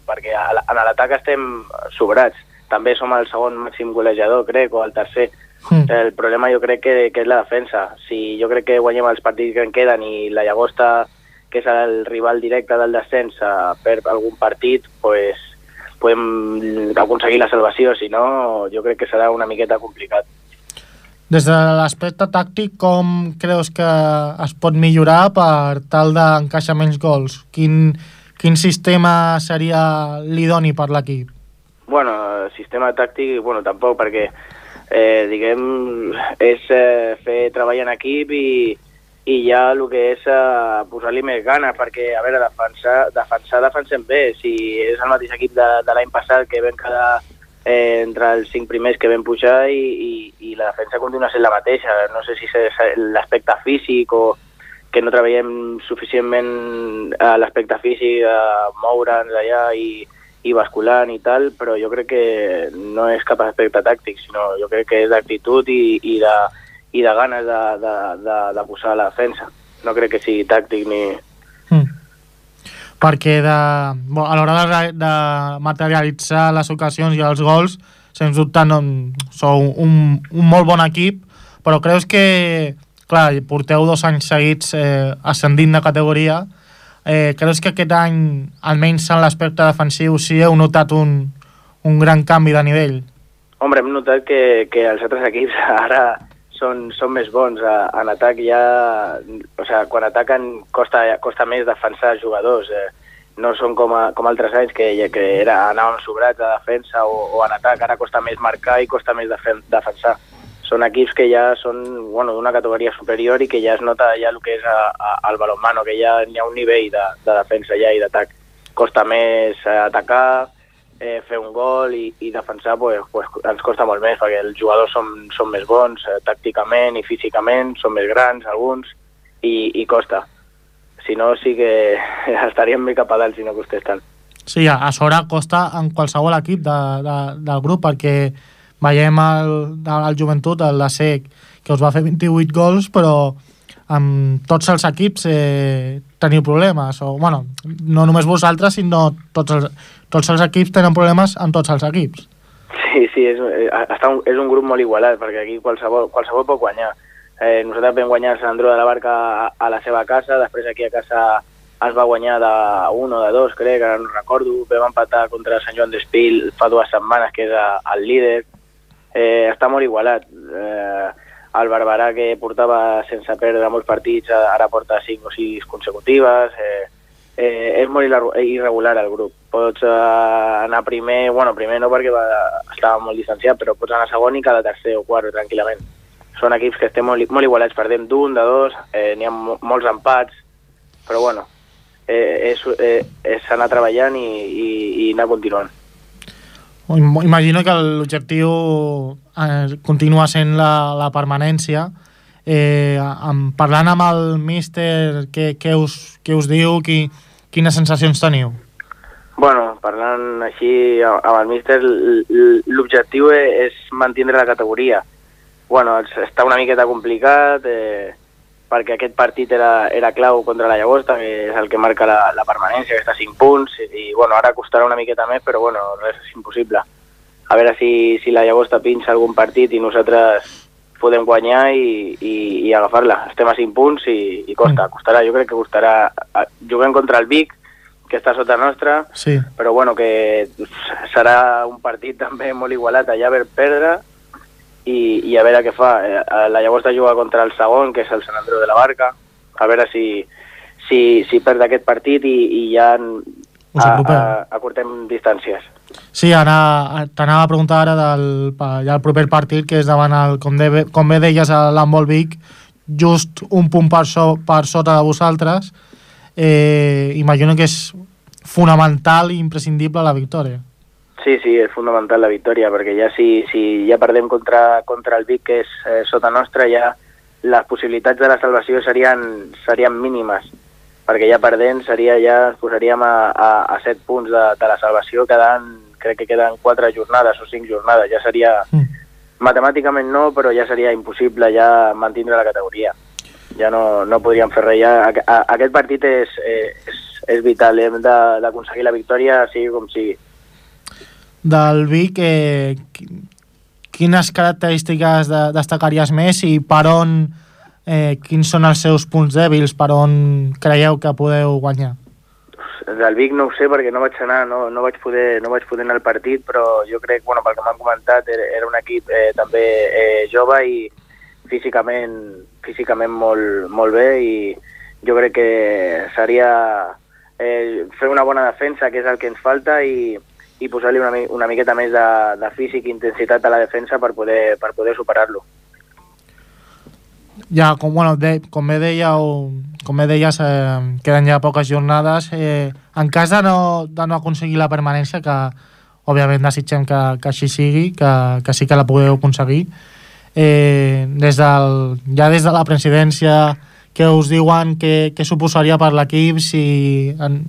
perquè a, en l'atac estem sobrats, també som el segon màxim golejador, crec, o el tercer, Mm. el problema jo crec que, que és la defensa. Si jo crec que guanyem els partits que en queden i la Llagosta, que és el rival directe del descens, eh, perd algun partit, pues, podem aconseguir la salvació. Si no, jo crec que serà una miqueta complicat. Des de l'aspecte tàctic, com creus que es pot millorar per tal d'encaixar menys gols? Quin, quin sistema seria l'idoni per l'equip? Bueno, sistema tàctic, bueno, tampoc, perquè, eh, diguem, és eh, fer treball en equip i, i ja el que és eh, posar-li més ganes, perquè, a veure, defensar, defensar defensem bé. Si és el mateix equip de, de l'any passat que vam quedar eh, entre els cinc primers que vam pujar i, i, i la defensa continua sent la mateixa. No sé si és l'aspecte físic o que no treballem suficientment a l'aspecte físic, a moure'ns allà i, i basculant i tal, però jo crec que no és cap aspecte tàctic, sinó jo crec que és d'actitud i, i, de, i de ganes de, de, de, de posar a la defensa. No crec que sigui tàctic ni... Mm. perquè de, bo, a l'hora de, de materialitzar les ocasions i els gols, sens dubte no, sou un, un molt bon equip, però creus que, clar, porteu dos anys seguits eh, ascendint de categoria, eh, creus que aquest any, almenys en l'aspecte defensiu, sí heu notat un, un gran canvi de nivell? Hombre, hem notat que, que els altres equips ara són, són més bons. En atac ja... O sigui, quan ataquen costa, costa més defensar jugadors. Eh, no són com, a, com altres anys que, que era, anàvem sobrats a defensa o, o en atac. Ara costa més marcar i costa més defen defensar. Són equips que ja són bueno, d'una categoria superior i que ja es nota ja el que és a, a, el balonmano, que ja hi ha un nivell de, de defensa ja i d'atac. Costa més eh, atacar, eh, fer un gol i, i defensar pues, pues, ens costa molt més perquè els jugadors són, són més bons eh, tàcticament i físicament, són més grans alguns i, i costa. Si no, sí que estaríem cap a dalt si no costés tant. Sí, a sobre costa en qualsevol equip de, de, del grup perquè veiem el, el joventut, el la SEC, que us va fer 28 gols, però amb tots els equips eh, teniu problemes, o, bueno, no només vosaltres, sinó tots els, tots els equips tenen problemes en tots els equips. Sí, sí, és, eh, està un, és un grup molt igualat, perquè aquí qualsevol, qualsevol pot guanyar. Eh, nosaltres vam guanyar Sant Andreu de la Barca a, a la seva casa, després aquí a casa es va guanyar de 1 o de 2, crec, ara no recordo. Vam empatar contra Sant Joan d'Espil fa dues setmanes, que és el líder. Eh, està molt igualat. Eh, el Barberà, que portava sense perdre molts partits, ara porta 5 o 6 consecutives. Eh, eh, és molt irregular el grup. Pots eh, anar primer, bueno, primer no perquè va, estava molt distanciat, però pots anar segon i cada tercer o quart tranquil·lament. Són equips que estem molt, molt igualats, perdem d'un, de dos, eh, n'hi ha molts empats, però bueno, eh, és, eh, és anar treballant i, i, i anar continuant. Imagino que l'objectiu eh, continua sent la, la permanència. Eh, amb, parlant amb el míster, què, què, us, què us diu? Qui, quines sensacions teniu? Bueno, parlant així amb el míster, l'objectiu és mantenir la categoria. Bueno, està una miqueta complicat, eh, perquè aquest partit era, era clau contra la Llagosta, que és el que marca la, la permanència, que està a 5 punts, i, bueno, ara costarà una miqueta més, però bueno, res és impossible. A veure si, si la Llagosta pinxa algun partit i nosaltres podem guanyar i, i, i agafar-la. Estem a 5 punts i, i costa, mm. costarà, jo crec que costarà. Juguem contra el Vic, que està sota nostra, sí. però bueno, que serà un partit també molt igualat allà per perdre, i, i a veure què fa. Eh, la Llagosta juga contra el segon, que és el Sant Andreu de la Barca, a veure si, si, si perd aquest partit i, i ja a, a, acortem distàncies. Sí, ara t'anava a preguntar ara del ja el proper partit, que és davant el, com, de, com bé deies, l'Handbol Vic, just un punt per, so, per sota de vosaltres. Eh, imagino que és fonamental i imprescindible la victòria. Sí, sí, és fundamental la victòria, perquè ja si, si ja perdem contra, contra el Vic, que és eh, sota nostra, ja les possibilitats de la salvació serien, serien mínimes, perquè ja perdent seria ja ens posaríem a, a, a 7 punts de, de la salvació, quedant, crec que queden 4 jornades o 5 jornades, ja seria, mm. matemàticament no, però ja seria impossible ja mantindre la categoria. Ja no, no podríem fer res, ja, a, a, aquest partit és, és, és vital, hem d'aconseguir la victòria sigui com sigui del Vic, eh, quines característiques de, destacaries més i per on, eh, quins són els seus punts dèbils, per on creieu que podeu guanyar? Del Vic no ho sé perquè no vaig anar, no, no, vaig poder, no vaig poder anar al partit, però jo crec, bueno, pel que m'han comentat, era, un equip eh, també eh, jove i físicament, físicament molt, molt bé i jo crec que seria eh, fer una bona defensa, que és el que ens falta, i, i posar-li una, una miqueta més de, de físic i intensitat a la defensa per poder, per poder superar-lo. Ja, com, bueno, de, com bé dèieu, com bé deies, eh, queden ja poques jornades. Eh, en cas de no, de no aconseguir la permanència, que òbviament desitgem que, que així sigui, que, que sí que la pugueu aconseguir, eh, des del, ja des de la presidència que us diuen que, que suposaria per l'equip si en,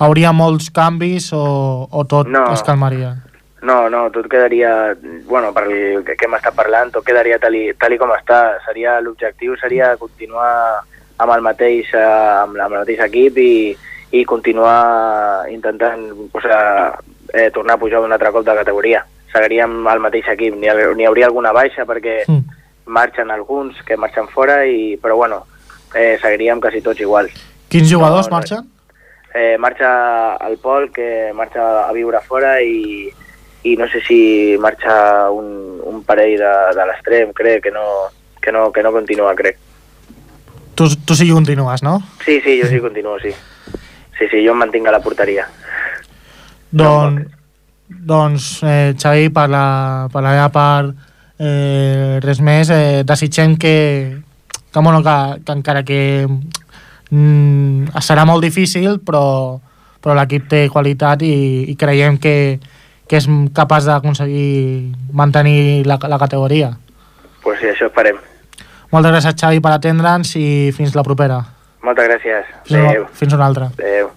hauria molts canvis o, o tot no. es calmaria? No, no, tot quedaria, bueno, per el que, hem estat parlant, tot quedaria tal i, tal i com està. Seria L'objectiu seria continuar amb el mateix, amb, amb el mateix equip i, i continuar intentant o sigui, eh, tornar a pujar un altre cop de categoria. Seguiríem al mateix equip, n'hi n'hi hauria alguna baixa perquè Mm. marxen alguns que marxen fora, i, però bueno, eh, seguiríem quasi tots iguals. Quins jugadors No, no. marxen? Eh, marxa el Pol, que marxa a viure fora, i, i no sé si marxa un, un parell de, de l'extrem, crec, que no, que, no, que no continua, crec. Tu, tu sí que continues, no? Sí, sí, jo sí continuo, sí. Sí, sí, jo em mantinc a la porteria. Don, doncs, eh, Xavi, per la, per la meva part, eh, res més. Eh, desitgem que, que, bueno, que, que encara que mm, serà molt difícil, però, però l'equip té qualitat i, i creiem que, que és capaç d'aconseguir mantenir la, la categoria. Pues sí, això esperem. Moltes gràcies, Xavi, per atendre'ns i fins la propera. Moltes gràcies. Fins, una, fins una altra. Adéu.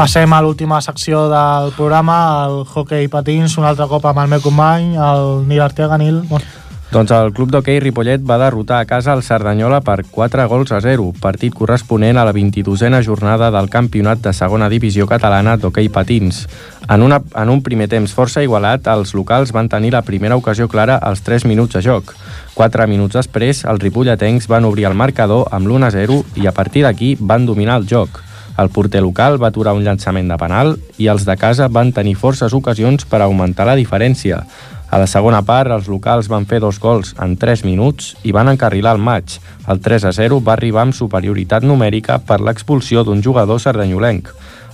Passem a l'última secció del programa, el hockey patins, un altre cop amb el meu company, el Nil Arteaga. Nil, bon- Doncs el club d'hoquei Ripollet va derrotar a casa el Cerdanyola per 4 gols a 0, partit corresponent a la 22a jornada del campionat de segona divisió catalana d'hoquei patins. En, una, en un primer temps força igualat, els locals van tenir la primera ocasió clara als 3 minuts de joc. 4 minuts després, els ripolletens van obrir el marcador amb l'1 a 0 i a partir d'aquí van dominar el joc. El porter local va aturar un llançament de penal i els de casa van tenir forces ocasions per augmentar la diferència. A la segona part, els locals van fer dos gols en 3 minuts i van encarrilar el maig. El 3 a 0 va arribar amb superioritat numèrica per l'expulsió d'un jugador sardanyolenc.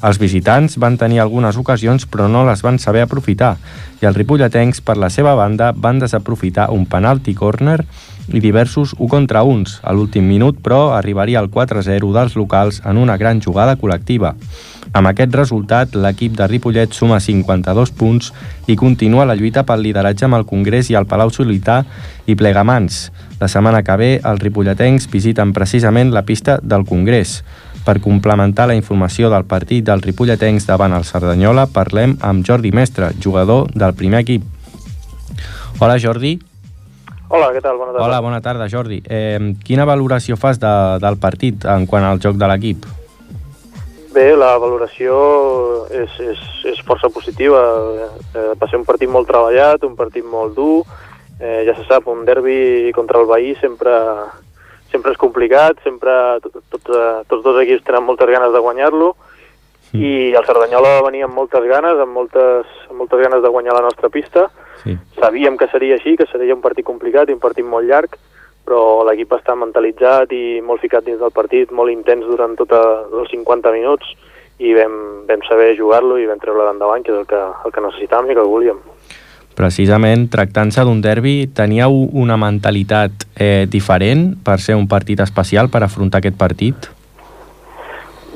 Els visitants van tenir algunes ocasions però no les van saber aprofitar i els ripolletens, per la seva banda, van desaprofitar un penalti córner i diversos 1 contra 1. A l'últim minut, però, arribaria el 4-0 dels locals en una gran jugada col·lectiva. Amb aquest resultat, l'equip de Ripollet suma 52 punts i continua la lluita pel lideratge amb el Congrés i el Palau Solità i Plegamans. La setmana que ve, els ripolletens visiten precisament la pista del Congrés. Per complementar la informació del partit dels ripolletens davant el Cerdanyola, parlem amb Jordi Mestre, jugador del primer equip. Hola, Jordi. Hola, què tal? Bona tarda. Hola, bona tarda, Jordi. Eh, quina valoració fas de, del partit en quant al joc de l'equip? Bé, la valoració és, és, és força positiva. Eh, va ser un partit molt treballat, un partit molt dur. Eh, ja se sap, un derbi contra el veí sempre, sempre és complicat, sempre tot, tot, eh, tots dos equips tenen moltes ganes de guanyar-lo Mm. i el Cerdanyola venia amb moltes ganes, amb moltes, amb moltes ganes de guanyar la nostra pista. Sí. Sabíem que seria així, que seria un partit complicat i un partit molt llarg, però l'equip està mentalitzat i molt ficat dins del partit, molt intens durant tots els 50 minuts i vam, vam saber jugar-lo i vam treure endavant, que és el que, el que necessitàvem i que volíem. Precisament, tractant-se d'un derbi, teníeu una mentalitat eh, diferent per ser un partit especial per afrontar aquest partit?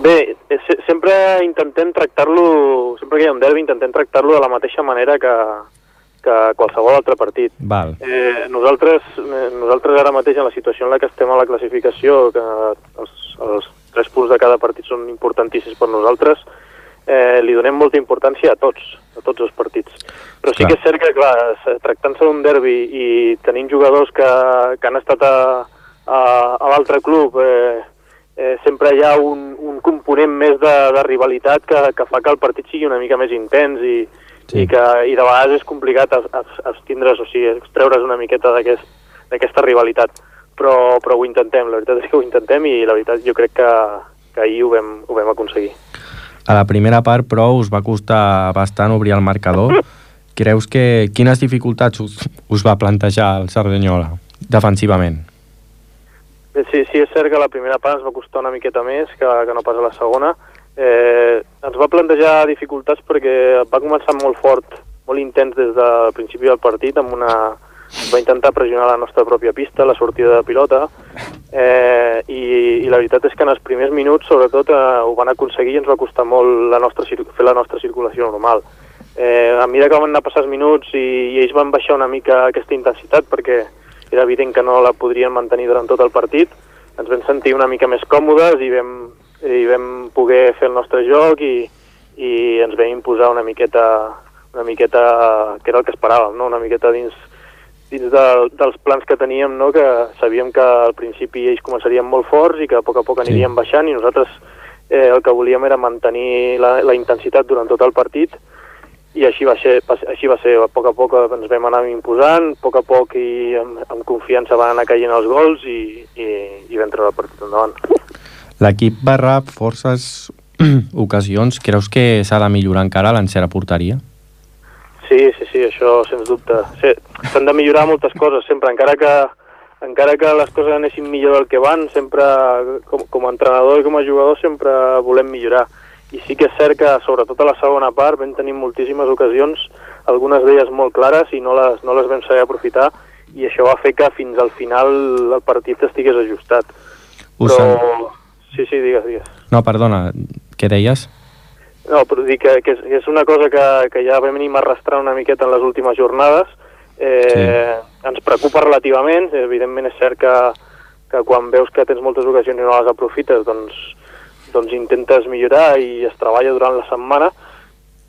Bé, eh, se- sempre intentem tractar-lo, sempre que hi ha un derbi, intentem tractar-lo de la mateixa manera que, que qualsevol altre partit. Val. Eh, nosaltres, eh, nosaltres ara mateix en la situació en la que estem a la classificació, que els, els tres punts de cada partit són importantíssims per nosaltres, eh, li donem molta importància a tots, a tots els partits. Però sí Clar. que és cert que, clar, tractant-se d'un derbi i tenint jugadors que, que han estat a, a, a l'altre club, eh, eh, sempre hi ha un, un component més de, de rivalitat que, que fa que el partit sigui una mica més intens i, Sí. i, que, i de vegades és complicat ab- ab- abstindre's, o sigui, extreure's una miqueta d'aquest- d'aquesta rivalitat. Però, però ho intentem, la veritat és que ho intentem i la veritat jo crec que, que ahir ho vam, ho vam aconseguir. A la primera part, però, us va costar bastant obrir el marcador. Creus que... Quines dificultats us, us va plantejar el Cerdanyola defensivament? Sí, sí, és cert que la primera part ens va costar una miqueta més que, que no pas a la segona. Eh, ens va plantejar dificultats perquè va començar molt fort, molt intens des del principi del partit, amb una... va intentar pressionar la nostra pròpia pista, la sortida de pilota, eh, i, i la veritat és que en els primers minuts, sobretot, eh, ho van aconseguir i ens va costar molt la nostra, fer la nostra circulació normal. Eh, a mesura que van anar passar els minuts i, i ells van baixar una mica aquesta intensitat perquè era evident que no la podrien mantenir durant tot el partit, ens vam sentir una mica més còmodes i vam, i vam poder fer el nostre joc i, i ens vam imposar una miqueta, una miqueta, que era el que esperàvem, no? una miqueta dins, dins de, dels plans que teníem, no? que sabíem que al principi ells començarien molt forts i que a poc a poc anirien sí. baixant i nosaltres eh, el que volíem era mantenir la, la intensitat durant tot el partit i així va ser, així va ser, a poc a poc ens vam anar imposant, a poc a poc i amb, amb confiança van anar caient els gols i, i, i vam treure el partit endavant. L'equip va rap forces ocasions. Creus que s'ha de millorar encara l'encera porteria? Sí, sí, sí, això sens dubte. S'han de millorar moltes coses, sempre, encara que encara que les coses anessin millor del que van, sempre, com, com a entrenador i com a jugador, sempre volem millorar i sí que és cert que sobretot a la segona part vam tenir moltíssimes ocasions, algunes d'elles molt clares i no les, no les vam saber aprofitar i això va fer que fins al final el partit estigués ajustat. Però... Sí, sí, digues, digues. No, perdona, què deies? No, però dic que, que és, és una cosa que, que ja vam venir arrastrant una miqueta en les últimes jornades. Eh, sí. Ens preocupa relativament, evidentment és cert que, que quan veus que tens moltes ocasions i no les aprofites, doncs doncs intentes millorar i es treballa durant la setmana,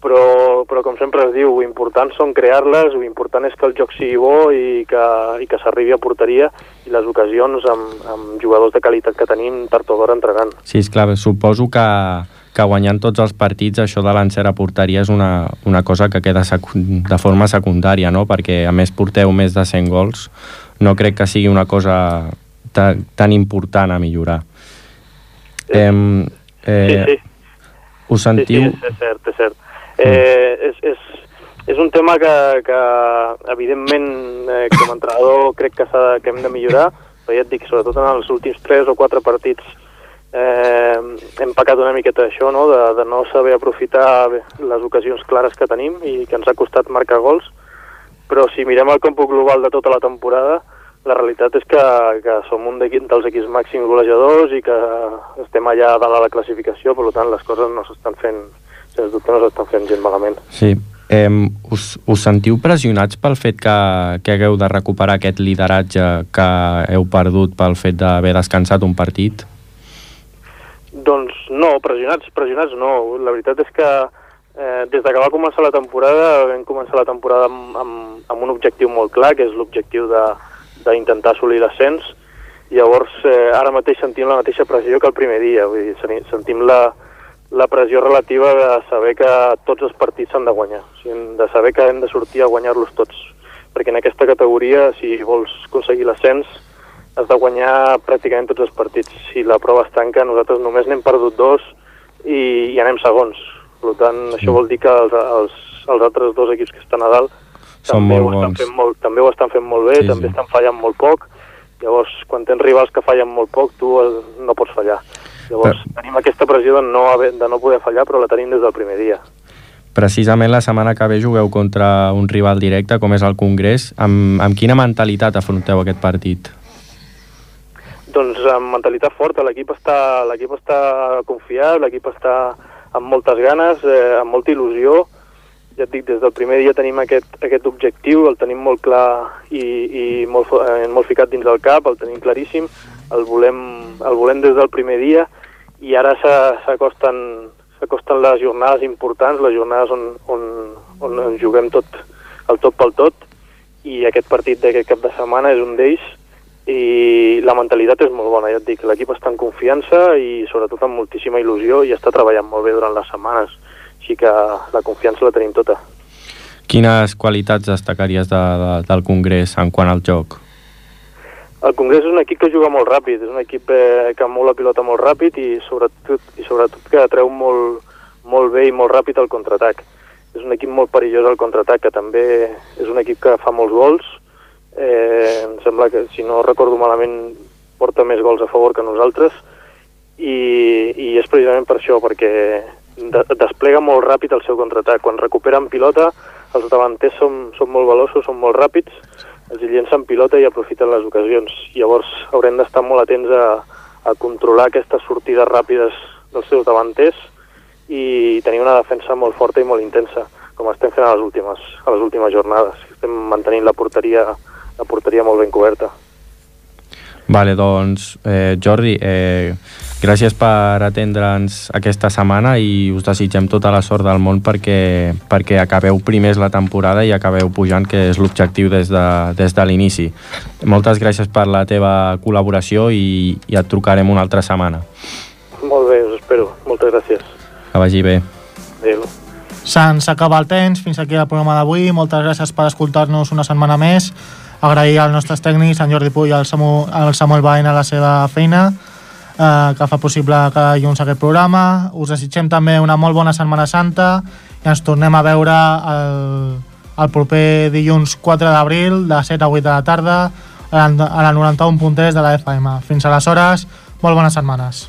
però, però com sempre es diu, important són crear-les, important és que el joc sigui bo i que, i que s'arribi a porteria i les ocasions amb, amb jugadors de qualitat que tenim tard o d'hora entregant. Sí, és clar, suposo que, que guanyant tots els partits això de l'encer a porteria és una, una cosa que queda de forma secundària, no? perquè a més porteu més de 100 gols, no crec que sigui una cosa tan, tan important a millorar. Eh, eh, sí, sí. Us sentiu... Sí, sí, és cert, és cert. Eh, és, és, és un tema que, que evidentment, eh, com a entrenador crec que, de, que hem de millorar, però ja et dic, sobretot en els últims 3 o 4 partits eh, hem pecat una miqueta d'això, no? de, de no saber aprofitar les ocasions clares que tenim i que ens ha costat marcar gols, però si mirem el còmput global de tota la temporada, la realitat és que, que som un dels equips màxims golejadors i que estem allà dalt a la classificació, per tant les coses no s'estan fent, sens dubte no s'estan fent gent malament. Sí. Eh, us, us sentiu pressionats pel fet que, que hagueu de recuperar aquest lideratge que heu perdut pel fet d'haver descansat un partit? Doncs no, pressionats, pressionats no. La veritat és que eh, des de que va començar la temporada vam començar la temporada amb, amb, amb un objectiu molt clar, que és l'objectiu de, d'intentar assolir l'ascens. Llavors, eh, ara mateix sentim la mateixa pressió que el primer dia, vull dir, sentim la, la pressió relativa de saber que tots els partits s'han de guanyar, o sigui, de saber que hem de sortir a guanyar-los tots, perquè en aquesta categoria, si vols aconseguir l'ascens, has de guanyar pràcticament tots els partits. Si la prova es tanca, nosaltres només n'hem perdut dos i, i anem segons. Per tant, això vol dir que els, els, els altres dos equips que estan a dalt són també molt ho bons. Fent molt, també ho estan fent molt bé, Sí, també sí. estan fallant molt poc. Llavors, quan tens rivals que fallen molt poc, tu eh, no pots fallar. Llavors, tenim aquesta pressió de no, haver, de no poder fallar, però la tenim des del primer dia. Precisament la setmana que ve jugueu contra un rival directe, com és el Congrés. Amb, amb quina mentalitat afronteu aquest partit? Doncs amb mentalitat forta, l'equip està, l'equip està confiat, l'equip està amb moltes ganes, eh, amb molta il·lusió. Ja et dic, des del primer dia tenim aquest, aquest objectiu, el tenim molt clar i, i molt, eh, molt ficat dins del cap, el tenim claríssim, el volem, el volem des del primer dia i ara s'acosten s'acosten les jornades importants, les jornades on, on, on juguem tot, el tot pel tot i aquest partit d'aquest cap de setmana és un d'ells i la mentalitat és molt bona, ja et dic, l'equip està en confiança i sobretot amb moltíssima il·lusió i està treballant molt bé durant les setmanes, així que la confiança la tenim tota. Quines qualitats destacaries de, de, del Congrés en quant al joc? El Congrés és un equip que juga molt ràpid, és un equip eh, que mou la pilota molt ràpid i sobretot, i sobretot que treu molt, molt bé i molt ràpid el contraatac. És un equip molt perillós al contraatac, que també és un equip que fa molts gols. Eh, em sembla que, si no recordo malament, porta més gols a favor que nosaltres i, i és precisament per això, perquè de, desplega molt ràpid el seu contraatac. Quan recuperen pilota, els davanters són, són molt veloços, són molt ràpids, els llencen pilota i aprofiten les ocasions. Llavors haurem d'estar molt atents a, a controlar aquestes sortides ràpides dels seus davanters i tenir una defensa molt forta i molt intensa, com estem fent a les últimes, a les últimes jornades. Estem mantenint la porteria, la porteria molt ben coberta. Vale, doncs, eh, Jordi, eh, Gràcies per atendre'ns aquesta setmana i us desitgem tota la sort del món perquè, perquè acabeu primers la temporada i acabeu pujant, que és l'objectiu des de, des de l'inici. Moltes gràcies per la teva col·laboració i, i et trucarem una altra setmana. Molt bé, us espero. Moltes gràcies. Que vagi bé. Adéu. Se'ns acaba el temps, fins aquí el programa d'avui. Moltes gràcies per escoltar-nos una setmana més. Agrair als nostres tècnics, en Jordi Puy i al Samu, al Samuel Baena la seva feina eh, que fa possible cada dilluns aquest programa. Us desitgem també una molt bona Setmana Santa i ens tornem a veure el, el proper dilluns 4 d'abril de 7 a 8 de la tarda a la 91.3 de la FM. Fins aleshores, molt bones setmanes.